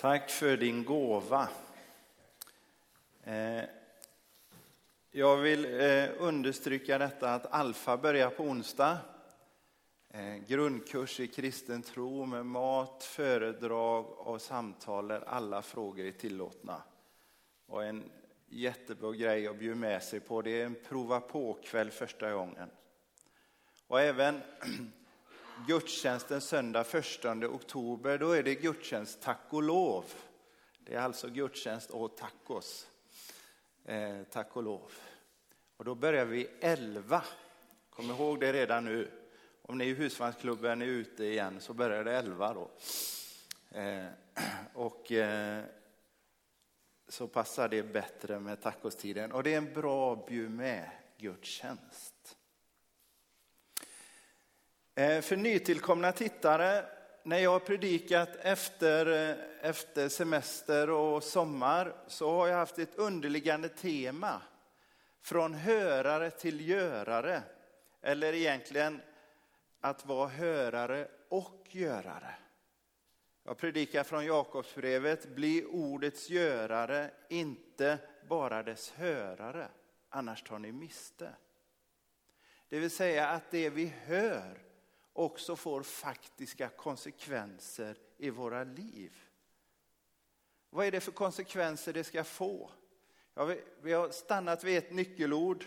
Tack för din gåva. Eh, jag vill eh, understryka detta att Alfa börjar på onsdag. Eh, grundkurs i kristen tro med mat, föredrag och samtal där alla frågor är tillåtna. Och en jättebra grej att bjuda med sig på. Det är en prova på-kväll första gången. Och även gudstjänsten söndag 1 oktober, då är det gudstjänst tack och lov. Det är alltså gudstjänst och tacos. Eh, tack och lov. Och då börjar vi 11. Kom ihåg det redan nu. Om ni i husvagnsklubben är ute igen så börjar det 11 då. Eh, och eh, så passar det bättre med tacostiden. Och det är en bra bjud med gudstjänst. Eh, för nytillkomna tittare, när jag har predikat efter, eh, efter semester och sommar så har jag haft ett underliggande tema. Från hörare till görare. Eller egentligen att vara hörare och görare. Jag predikar från Jakobsbrevet, bli ordets görare, inte bara dess hörare, annars tar ni miste. Det vill säga att det vi hör också får faktiska konsekvenser i våra liv. Vad är det för konsekvenser det ska få? Ja, vi, har stannat vid ett nyckelord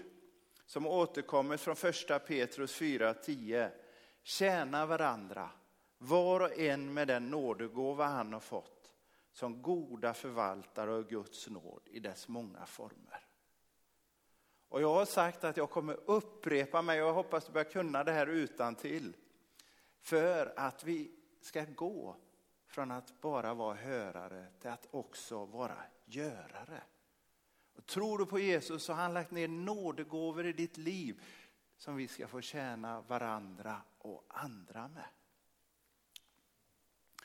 som återkommer från första Petrus 4.10. Tjäna varandra, var och en med den nådegåva han har fått, som goda förvaltare av Guds nåd i dess många former. Och jag har sagt att jag kommer upprepa mig och jag hoppas du börjar kunna det här utan till. För att vi ska gå från att bara vara hörare till att också vara görare. Och tror du på Jesus så har han lagt ner nådegåvor i ditt liv som vi ska få tjäna varandra och andra med.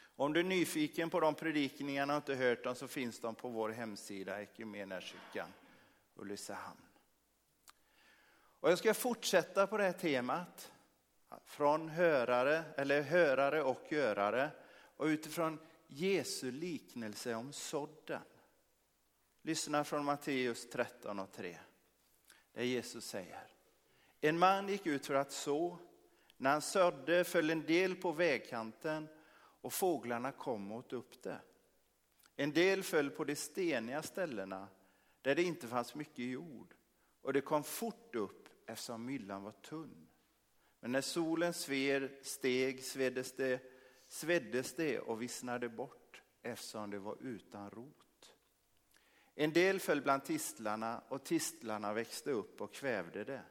Om du är nyfiken på de predikningarna och inte hört dem så finns de på vår hemsida Equmeniakyrkan Ulricehamn. Och jag ska fortsätta på det här temat från hörare, eller hörare och görare och utifrån Jesu liknelse om sådden. Lyssna från Matteus 13 och 3. Där Jesus säger. En man gick ut för att så. När han sådde föll en del på vägkanten och fåglarna kom och åt upp det. En del föll på de steniga ställena där det inte fanns mycket jord och det kom fort upp eftersom myllan var tunn. Men när solen sver, steg sveddes det, sveddes det och vissnade bort eftersom det var utan rot. En del föll bland tistlarna och tistlarna växte upp och kvävde det.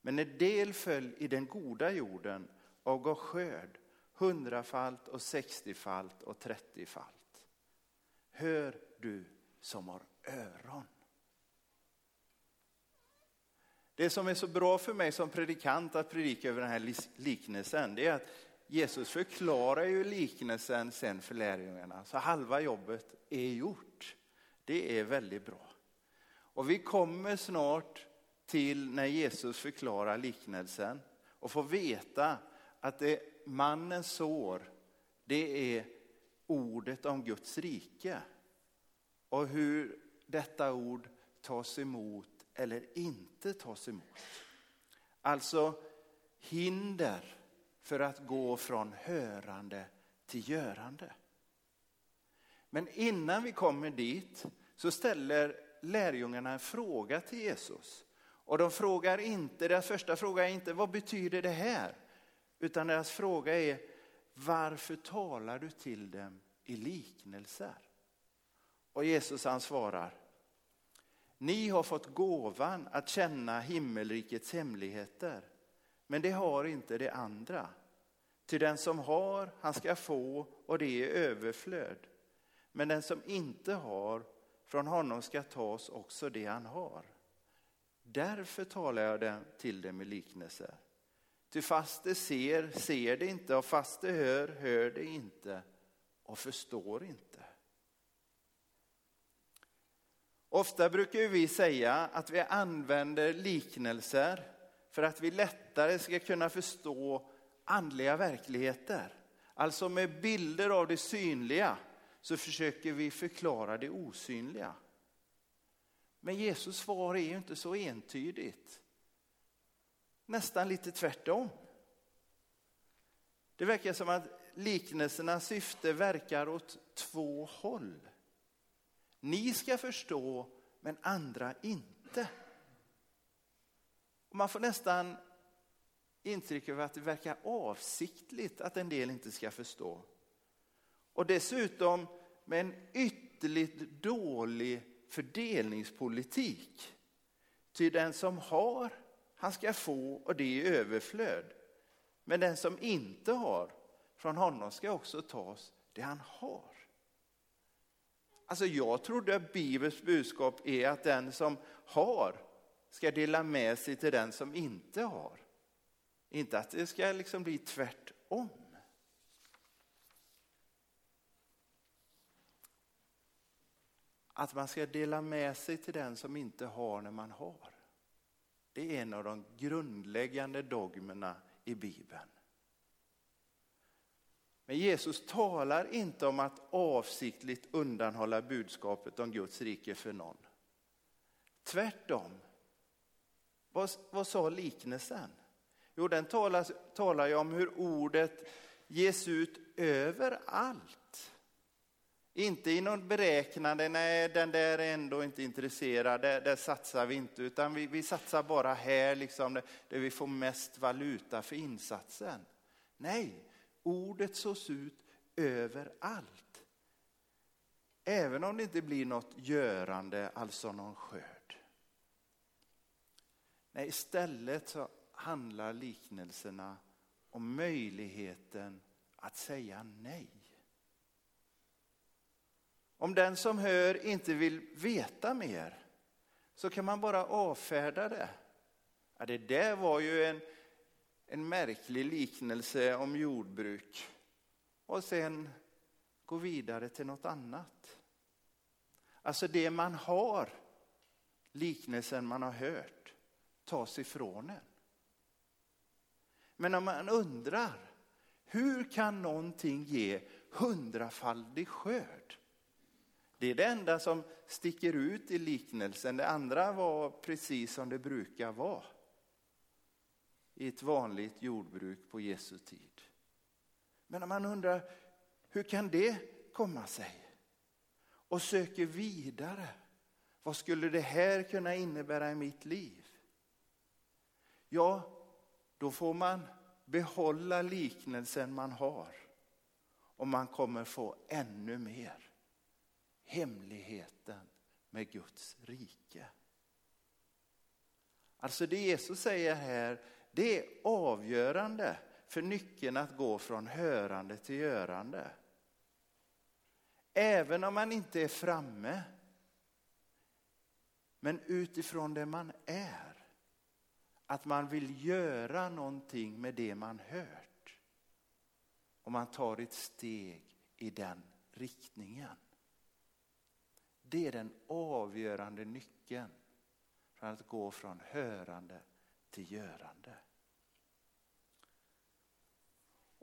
Men en del föll i den goda jorden och gav skörd hundrafalt och sextiofalt och trettiofalt. Hör du som har öron. Det som är så bra för mig som predikant att predika över den här liknelsen, det är att Jesus förklarar ju liknelsen sen för lärjungarna. Så halva jobbet är gjort. Det är väldigt bra. Och vi kommer snart till när Jesus förklarar liknelsen och får veta att det mannen sår, det är ordet om Guds rike. Och hur detta ord tas emot eller inte tas emot. Alltså hinder för att gå från hörande till görande. Men innan vi kommer dit så ställer lärjungarna en fråga till Jesus. Och de frågar inte, deras första fråga är inte vad betyder det här? Utan deras fråga är varför talar du till dem i liknelser? Och Jesus han svarar, ni har fått gåvan att känna himmelrikets hemligheter, men det har inte det andra. Till den som har, han ska få och det är överflöd. Men den som inte har, från honom ska tas också det han har. Därför talar jag till dem med liknelser. Ty fast det ser, ser det inte och fast det hör, hör det inte och förstår inte. Ofta brukar vi säga att vi använder liknelser för att vi lättare ska kunna förstå andliga verkligheter. Alltså med bilder av det synliga så försöker vi förklara det osynliga. Men Jesus svar är ju inte så entydigt. Nästan lite tvärtom. Det verkar som att liknelsernas syfte verkar åt två håll. Ni ska förstå, men andra inte. man får nästan intryck av att det verkar avsiktligt att en del inte ska förstå. Och dessutom med en ytterligt dålig fördelningspolitik. Ty den som har, han ska få och det är överflöd. Men den som inte har, från honom ska också tas det han har. Alltså jag trodde att Bibelns budskap är att den som har ska dela med sig till den som inte har. Inte att det ska liksom bli tvärtom. Att man ska dela med sig till den som inte har när man har. Det är en av de grundläggande dogmerna i Bibeln. Men Jesus talar inte om att avsiktligt undanhålla budskapet om Guds rike för någon. Tvärtom. Vad, vad sa liknelsen? Jo, den talar, talar ju om hur ordet ges ut överallt. Inte i någon beräknande, nej den där är ändå inte intresserad, där, där satsar vi inte, utan vi, vi satsar bara här liksom, där, där vi får mest valuta för insatsen. Nej, ordet sås ut överallt. Även om det inte blir något görande, alltså någon skörd. Nej, istället så handlar liknelserna om möjligheten att säga nej. Om den som hör inte vill veta mer så kan man bara avfärda det. Ja, det där var ju en, en märklig liknelse om jordbruk. Och sen gå vidare till något annat. Alltså det man har, liknelsen man har hört, tas ifrån en. Men om man undrar, hur kan någonting ge hundrafaldig skörd? Det är det enda som sticker ut i liknelsen. Det andra var precis som det brukar vara i ett vanligt jordbruk på Jesu tid. Men om man undrar, hur kan det komma sig? Och söker vidare. Vad skulle det här kunna innebära i mitt liv? Ja, då får man behålla liknelsen man har och man kommer få ännu mer. Hemligheten med Guds rike. Alltså det Jesus säger här, det är avgörande för nyckeln att gå från hörande till görande. Även om man inte är framme, men utifrån det man är att man vill göra någonting med det man hört. Och man tar ett steg i den riktningen. Det är den avgörande nyckeln för att gå från hörande till görande.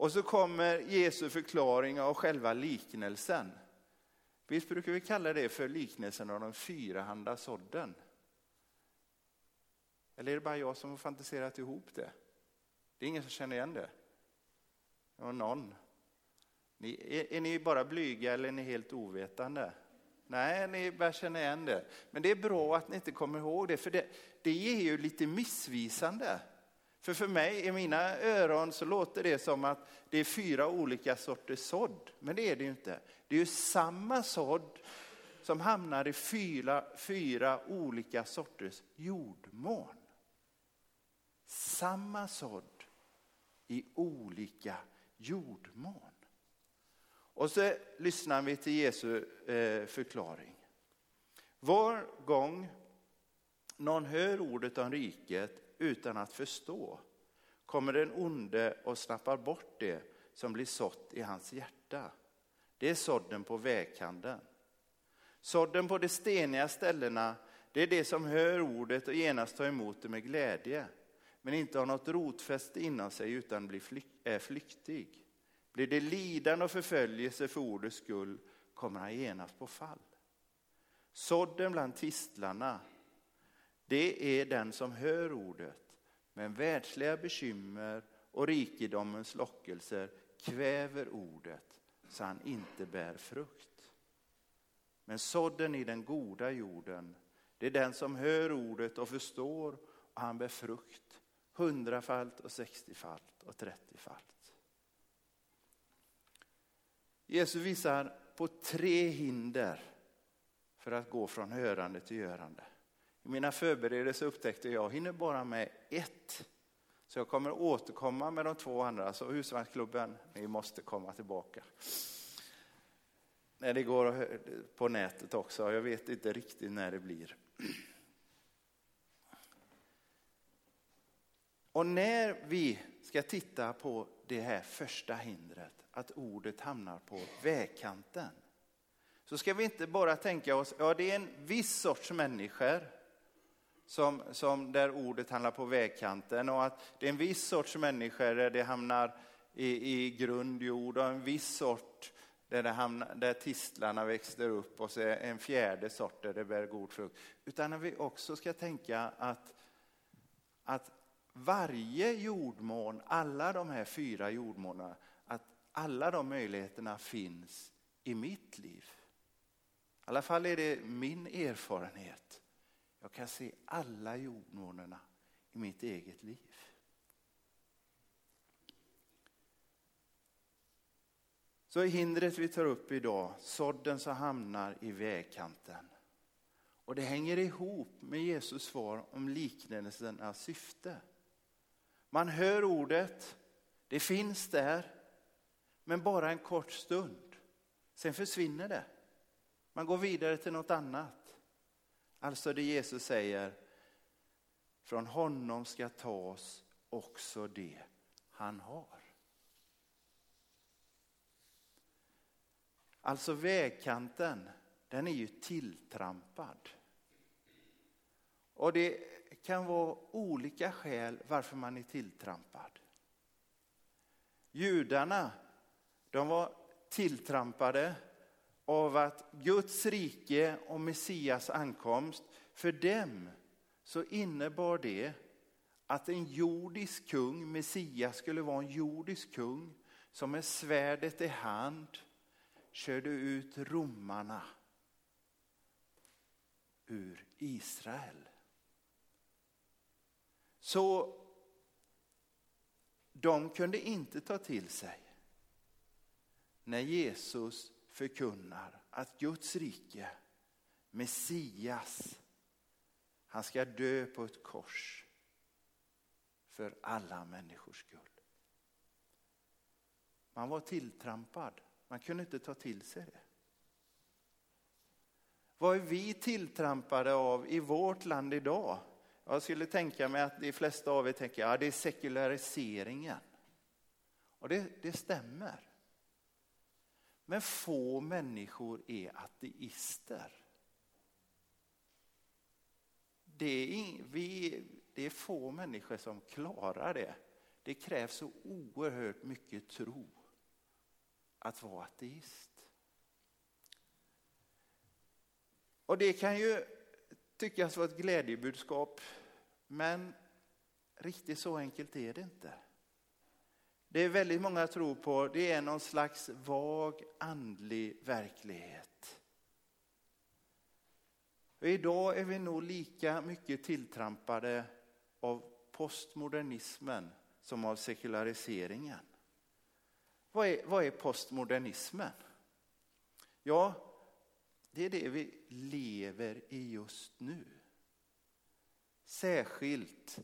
Och så kommer Jesu förklaring av själva liknelsen. Visst brukar vi kalla det för liknelsen av den fyrahanda sådden. Eller är det bara jag som har fantiserat ihop det? Det är ingen som känner igen det? Ja, någon. Ni, är, är, ni bara blyga eller är ni helt ovetande? Nej, ni bara känna igen det. Men det är bra att ni inte kommer ihåg det, för det, det är ju lite missvisande. För för mig, i mina öron, så låter det som att det är fyra olika sorters sådd. Men det är det ju inte. Det är ju samma sådd som hamnar i fyra, fyra olika sorters jordmån samma sådd i olika jordmån. Och så lyssnar vi till Jesu eh, förklaring. Var gång någon hör ordet om riket utan att förstå kommer den onde och snappar bort det som blir sått i hans hjärta. Det är sådden på vägkanten. Sådden på de steniga ställena, det är det som hör ordet och genast tar emot det med glädje men inte har något rotfäste inom sig utan blir är flyktig. Blir det lidande och förföljelse för ordets skull kommer han genast på fall. Sådden bland tistlarna, det är den som hör ordet, men världsliga bekymmer och rikedomens lockelser kväver ordet så han inte bär frukt. Men sådden i den goda jorden, det är den som hör ordet och förstår och han bär frukt hundrafalt och sextiofalt och trettiofalt. Jesus visar på tre hinder för att gå från hörande till görande. I mina förberedelser upptäckte jag, att jag hinner bara med ett. Så jag kommer återkomma med de två andra. Så husvagnsklubben, ni måste komma tillbaka. När det går på nätet också. Jag vet inte riktigt när det blir. Och när vi ska titta på det här första hindret, att ordet hamnar på vägkanten, så ska vi inte bara tänka oss, ja det är en viss sorts människor som, som där ordet hamnar på vägkanten och att det är en viss sorts människor där det hamnar i, i grund jord och en viss sort där, det hamnar, där tistlarna växer upp och så en fjärde sort där det bär god frukt. Utan att vi också ska tänka att, att varje jordmån, alla de här fyra jordmånarna, att alla de möjligheterna finns i mitt liv. I alla fall är det min erfarenhet. Jag kan se alla jordmånerna i mitt eget liv. Så hindret vi tar upp idag, sådden som hamnar i vägkanten. Och det hänger ihop med Jesus svar om liknelsernas syfte. Man hör ordet, det finns där, men bara en kort stund. Sen försvinner det. Man går vidare till något annat. Alltså det Jesus säger, från honom ska tas också det han har. Alltså vägkanten, den är ju tilltrampad. Och det kan vara olika skäl varför man är tilltrampad. Judarna, de var tilltrampade av att Guds rike och Messias ankomst, för dem så innebar det att en jordisk kung, Messias skulle vara en jordisk kung som med svärdet i hand körde ut romarna ur Israel. Så de kunde inte ta till sig när Jesus förkunnar att Guds rike, Messias, han ska dö på ett kors för alla människors skull. Man var tilltrampad, man kunde inte ta till sig det. Vad är vi tilltrampade av i vårt land idag? Jag skulle tänka mig att de flesta av er tänker att ja, det är sekulariseringen. Och det, det stämmer. Men få människor är ateister. Det är, vi, det är få människor som klarar det. Det krävs så oerhört mycket tro att vara ateist. Och det kan ju tyckas vara ett glädjebudskap, men riktigt så enkelt är det inte. Det är väldigt många tror på, det är någon slags vag andlig verklighet. Och idag är vi nog lika mycket tilltrampade av postmodernismen som av sekulariseringen. Vad är, vad är postmodernismen? Ja, det är det vi lever i just nu. Särskilt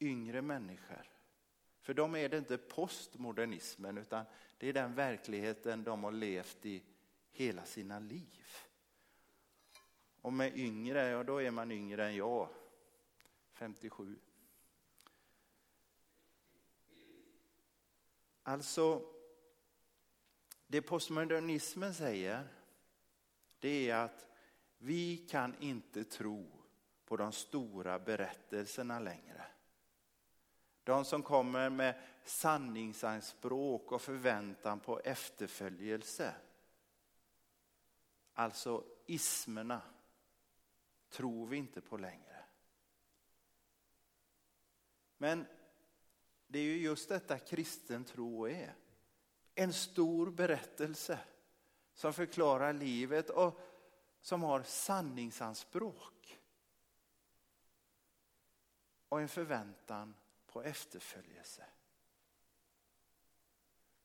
yngre människor. För dem är det inte postmodernismen utan det är den verkligheten de har levt i hela sina liv. Och med yngre, ja då är man yngre än jag, 57. Alltså, det postmodernismen säger det är att vi kan inte tro på de stora berättelserna längre. De som kommer med sanningsanspråk och förväntan på efterföljelse. alltså ismerna, tror vi inte på längre. Men det är ju just detta kristen tro är. En stor berättelse som förklarar livet och som har sanningsanspråk. Och en förväntan på efterföljelse.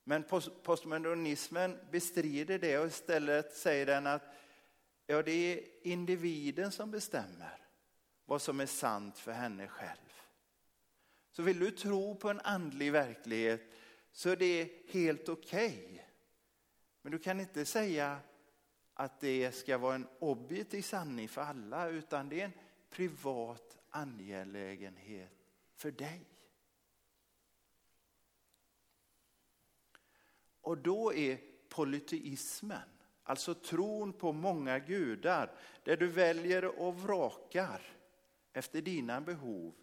Men postmodernismen bestrider det och istället säger den att ja, det är individen som bestämmer vad som är sant för henne själv. Så vill du tro på en andlig verklighet så är det helt okej. Okay. Men du kan inte säga att det ska vara en objektiv sanning för alla utan det är en privat angelägenhet för dig. Och då är polyteismen, alltså tron på många gudar, där du väljer och vrakar efter dina behov,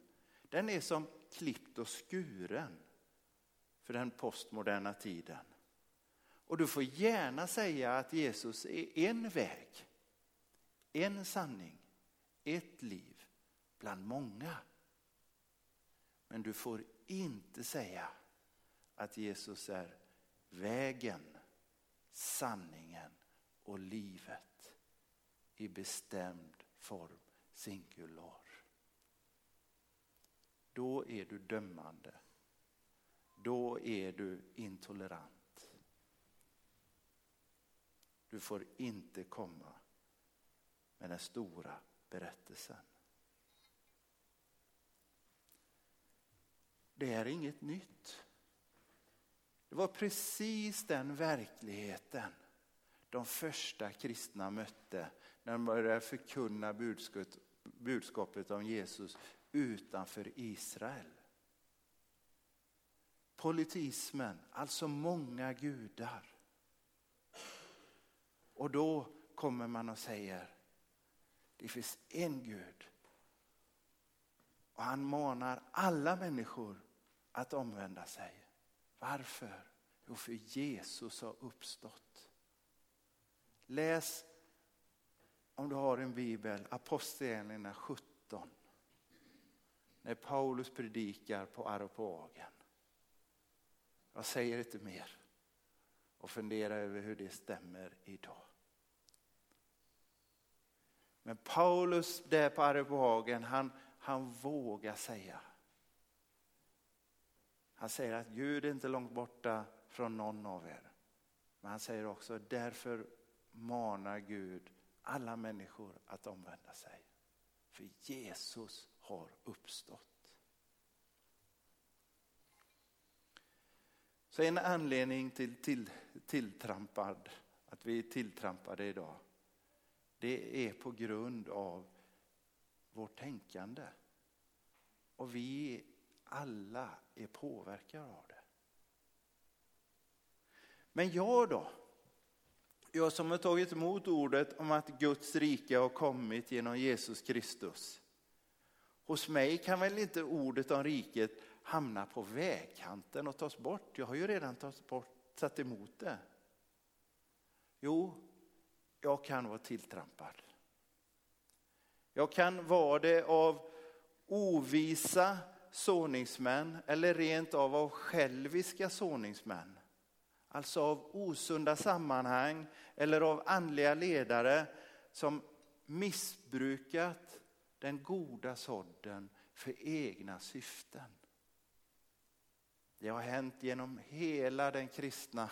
den är som klippt och skuren för den postmoderna tiden. Och du får gärna säga att Jesus är en väg, en sanning, ett liv bland många. Men du får inte säga att Jesus är vägen, sanningen och livet i bestämd form, singular. Då är du dömande. Då är du intolerant. Du får inte komma med den stora berättelsen. Det är inget nytt. Det var precis den verkligheten de första kristna mötte när de började förkunna budskapet, budskapet om Jesus utanför Israel. Politismen, alltså många gudar. Och då kommer man och säger, det finns en Gud. Och han manar alla människor att omvända sig. Varför? Jo, för Jesus har uppstått. Läs, om du har en bibel, Apostlagärningarna 17 när Paulus predikar på Areopagen. Jag säger inte mer och funderar över hur det stämmer idag. Men Paulus där på Areopagen, han, han vågar säga. Han säger att Gud är inte långt borta från någon av er. Men han säger också därför manar Gud alla människor att omvända sig. För Jesus har uppstått. Så en anledning till, till tilltrampad, att vi är tilltrampade idag, det är på grund av vårt tänkande. Och vi alla är påverkade av det. Men jag då? Jag som har tagit emot ordet om att Guds rike har kommit genom Jesus Kristus. Hos mig kan väl inte ordet om riket hamna på vägkanten och tas bort. Jag har ju redan tagit bort, satt emot det. Jo, jag kan vara tilltrampad. Jag kan vara det av ovisa såningsmän eller rent av av själviska såningsmän. Alltså av osunda sammanhang eller av andliga ledare som missbrukat den goda sådden för egna syften. Det har hänt genom hela den kristna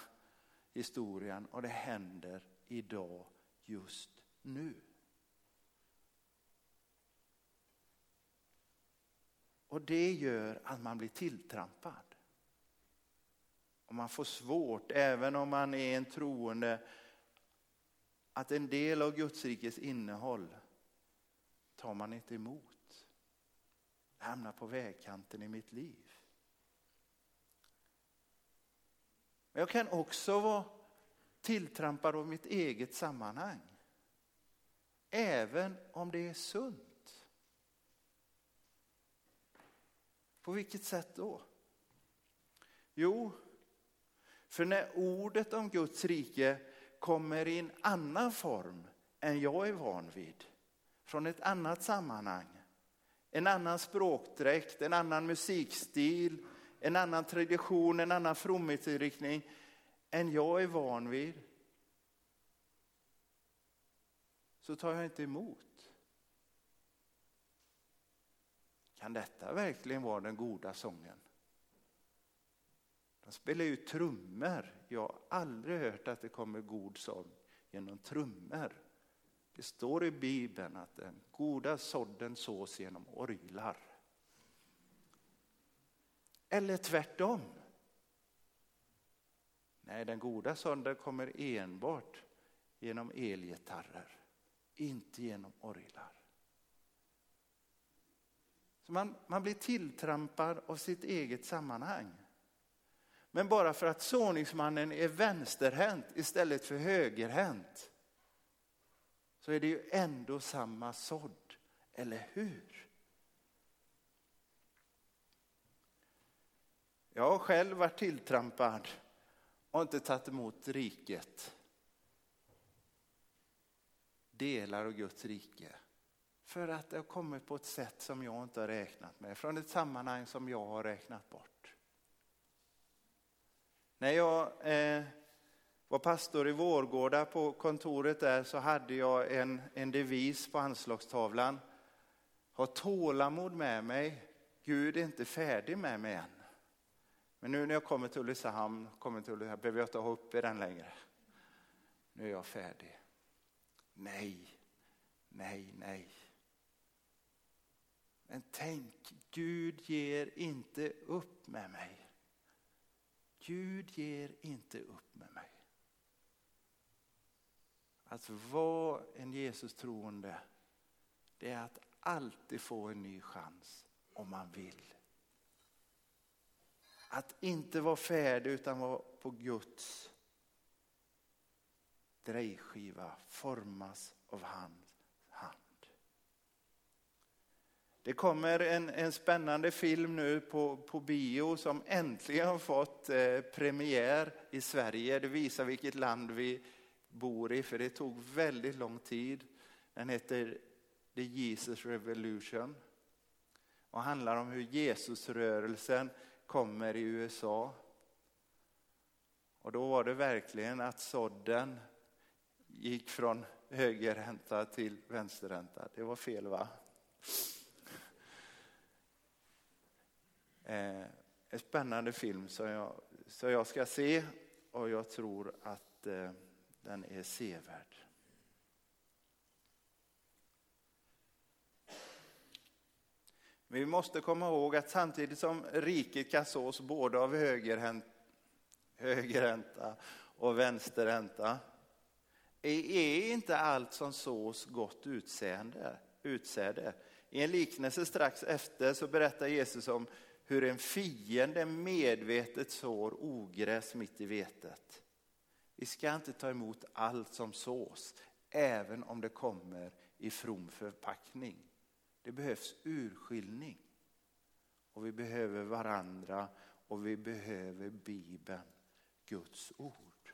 historien och det händer idag just nu. Och det gör att man blir tilltrampad. Och man får svårt, även om man är en troende, att en del av Gudsrikets innehåll tar man inte emot. Det hamnar på vägkanten i mitt liv. Men jag kan också vara tilltrampad av mitt eget sammanhang. Även om det är sunt. På vilket sätt då? Jo, för när ordet om Guds rike kommer i en annan form än jag är van vid. Från ett annat sammanhang. En annan språkdräkt, en annan musikstil, en annan tradition, en annan fromhetsinriktning än jag är van vid. Så tar jag inte emot. Kan detta verkligen vara den goda sången? Han spelar ju trummor. Jag har aldrig hört att det kommer god sång genom trummor. Det står i Bibeln att den goda sådden sås genom orglar. Eller tvärtom. Nej, den goda sådden kommer enbart genom elgitarrer, inte genom orglar. Så man, man blir tilltrampad av sitt eget sammanhang. Men bara för att såningsmannen är vänsterhänt istället för högerhänt så är det ju ändå samma sådd, eller hur? Jag har själv varit tilltrampad och inte tagit emot riket. Delar av Guds rike. För att det har kommit på ett sätt som jag inte har räknat med, från ett sammanhang som jag har räknat bort. När jag eh, var pastor i Vårgårda på kontoret där så hade jag en, en devis på anslagstavlan. Ha tålamod med mig, Gud är inte färdig med mig än. Men nu när jag kommer till Ulricehamn, kommer till Ulricehamn behöver jag inte ha uppe den längre. Nu är jag färdig. Nej, nej, nej. Men tänk, Gud ger inte upp med mig. Gud ger inte upp med mig. Att vara en Jesus troende, det är att alltid få en ny chans om man vill. Att inte vara färdig utan vara på Guds drejskiva, formas av hans hand. Det kommer en, en spännande film nu på, på bio som äntligen har fått eh, premiär i Sverige. Det visar vilket land vi bor i, för det tog väldigt lång tid. Den heter The Jesus Revolution och handlar om hur Jesusrörelsen kommer i USA. Och då var det verkligen att sådden gick från högerränta till vänsterränta. Det var fel va? Eh, Eh, en spännande film som jag, som jag ska se och jag tror att eh, den är sevärd. Vi måste komma ihåg att samtidigt som riket kan sås både av högerränta och vänsterränta är inte allt som sås gott utseende, utsäde. I en liknelse strax efter så berättar Jesus om hur en fiende medvetet sår ogräs mitt i vetet. Vi ska inte ta emot allt som sås, även om det kommer i from förpackning. Det behövs urskiljning. Och vi behöver varandra och vi behöver Bibeln, Guds ord.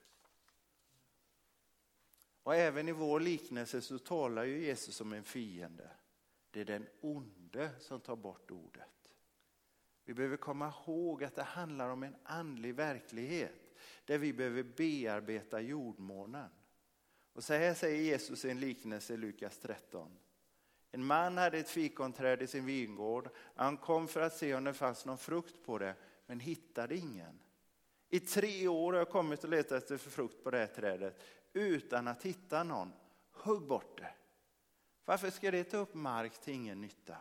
Och även i vår liknelse så talar ju Jesus om en fiende. Det är den onde som tar bort ordet. Vi behöver komma ihåg att det handlar om en andlig verklighet där vi behöver bearbeta jordmånen. Och så här säger Jesus i en liknelse i Lukas 13. En man hade ett fikonträd i sin vingård. Han kom för att se om det fanns någon frukt på det, men hittade ingen. I tre år har jag kommit och letat efter frukt på det här trädet utan att hitta någon. Hugg bort det. Varför ska det ta upp mark till ingen nytta?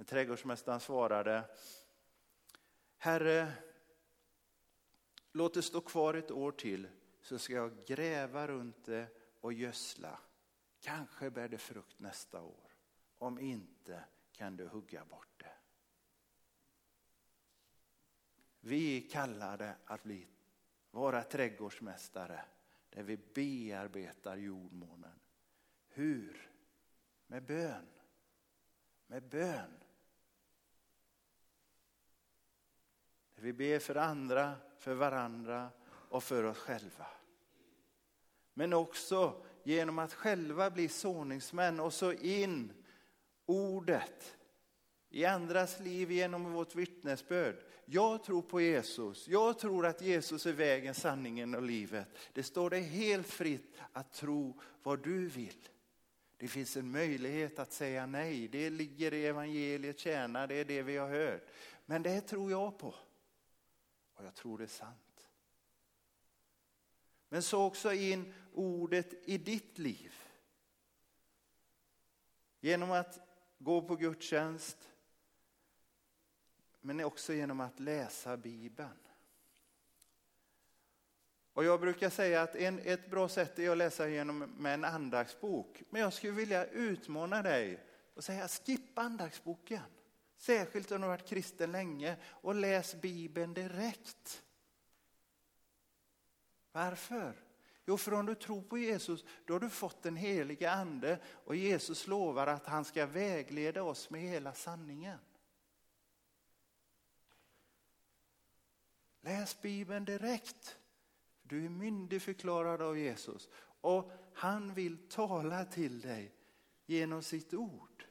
Men trädgårdsmästaren svarade, Herre, låt det stå kvar ett år till så ska jag gräva runt det och gödsla. Kanske bär det frukt nästa år. Om inte kan du hugga bort det. Vi är kallade att bli våra trädgårdsmästare där vi bearbetar jordmånen. Hur? Med bön. Med bön. Vi ber för andra, för varandra och för oss själva. Men också genom att själva bli såningsmän och så in ordet i andras liv genom vårt vittnesbörd. Jag tror på Jesus. Jag tror att Jesus är vägen, sanningen och livet. Det står dig helt fritt att tro vad du vill. Det finns en möjlighet att säga nej. Det ligger i evangeliet kärna, det är det vi har hört. Men det tror jag på. Och jag tror det är sant. Men så också in ordet i ditt liv. Genom att gå på gudstjänst, men också genom att läsa Bibeln. Och jag brukar säga att en, ett bra sätt är att läsa genom med en andaktsbok. Men jag skulle vilja utmana dig och säga skippa andaktsboken. Särskilt om du har varit kristen länge och läs Bibeln direkt. Varför? Jo, för om du tror på Jesus, då har du fått den heliga ande och Jesus lovar att han ska vägleda oss med hela sanningen. Läs Bibeln direkt. Du är myndigförklarad av Jesus och han vill tala till dig genom sitt ord.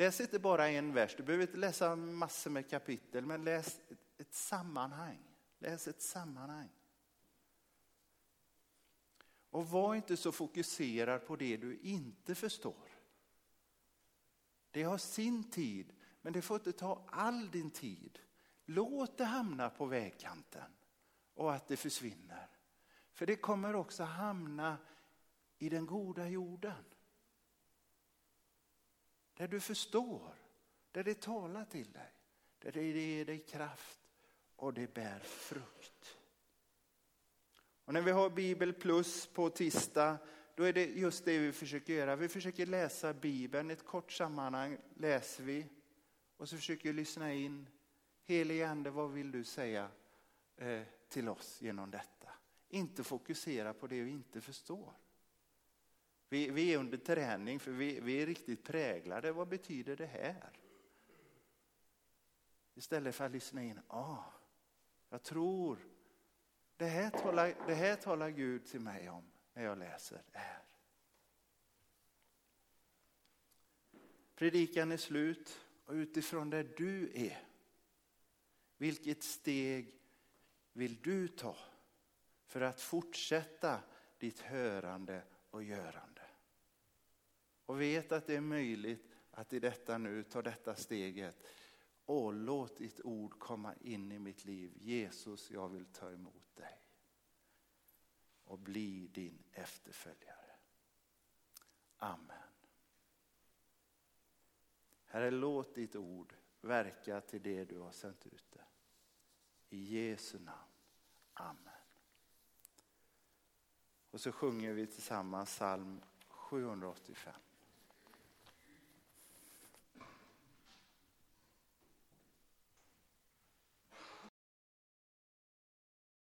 Läs inte bara en vers, du behöver inte läsa massor med kapitel, men läs ett sammanhang. Läs ett sammanhang. Och var inte så fokuserad på det du inte förstår. Det har sin tid, men det får inte ta all din tid. Låt det hamna på vägkanten och att det försvinner. För det kommer också hamna i den goda jorden. Där du förstår, där det talar till dig, där det ger dig kraft och det bär frukt. Och när vi har Bibel plus på tisdag, då är det just det vi försöker göra. Vi försöker läsa Bibeln, ett kort sammanhang läser vi och så försöker vi lyssna in. Helige Ande, vad vill du säga eh, till oss genom detta? Inte fokusera på det vi inte förstår. Vi, vi är under träning för vi, vi är riktigt präglade. Vad betyder det här? Istället för att lyssna in. Ah, jag tror det här, talar, det här talar Gud till mig om när jag läser det här. Predikan är slut och utifrån där du är, vilket steg vill du ta för att fortsätta ditt hörande och görande? Och vet att det är möjligt att i detta nu ta detta steget. Och låt ditt ord komma in i mitt liv. Jesus, jag vill ta emot dig och bli din efterföljare. Amen. Herre, låt ditt ord verka till det du har sänt ut det. I Jesu namn. Amen. Och så sjunger vi tillsammans psalm 785.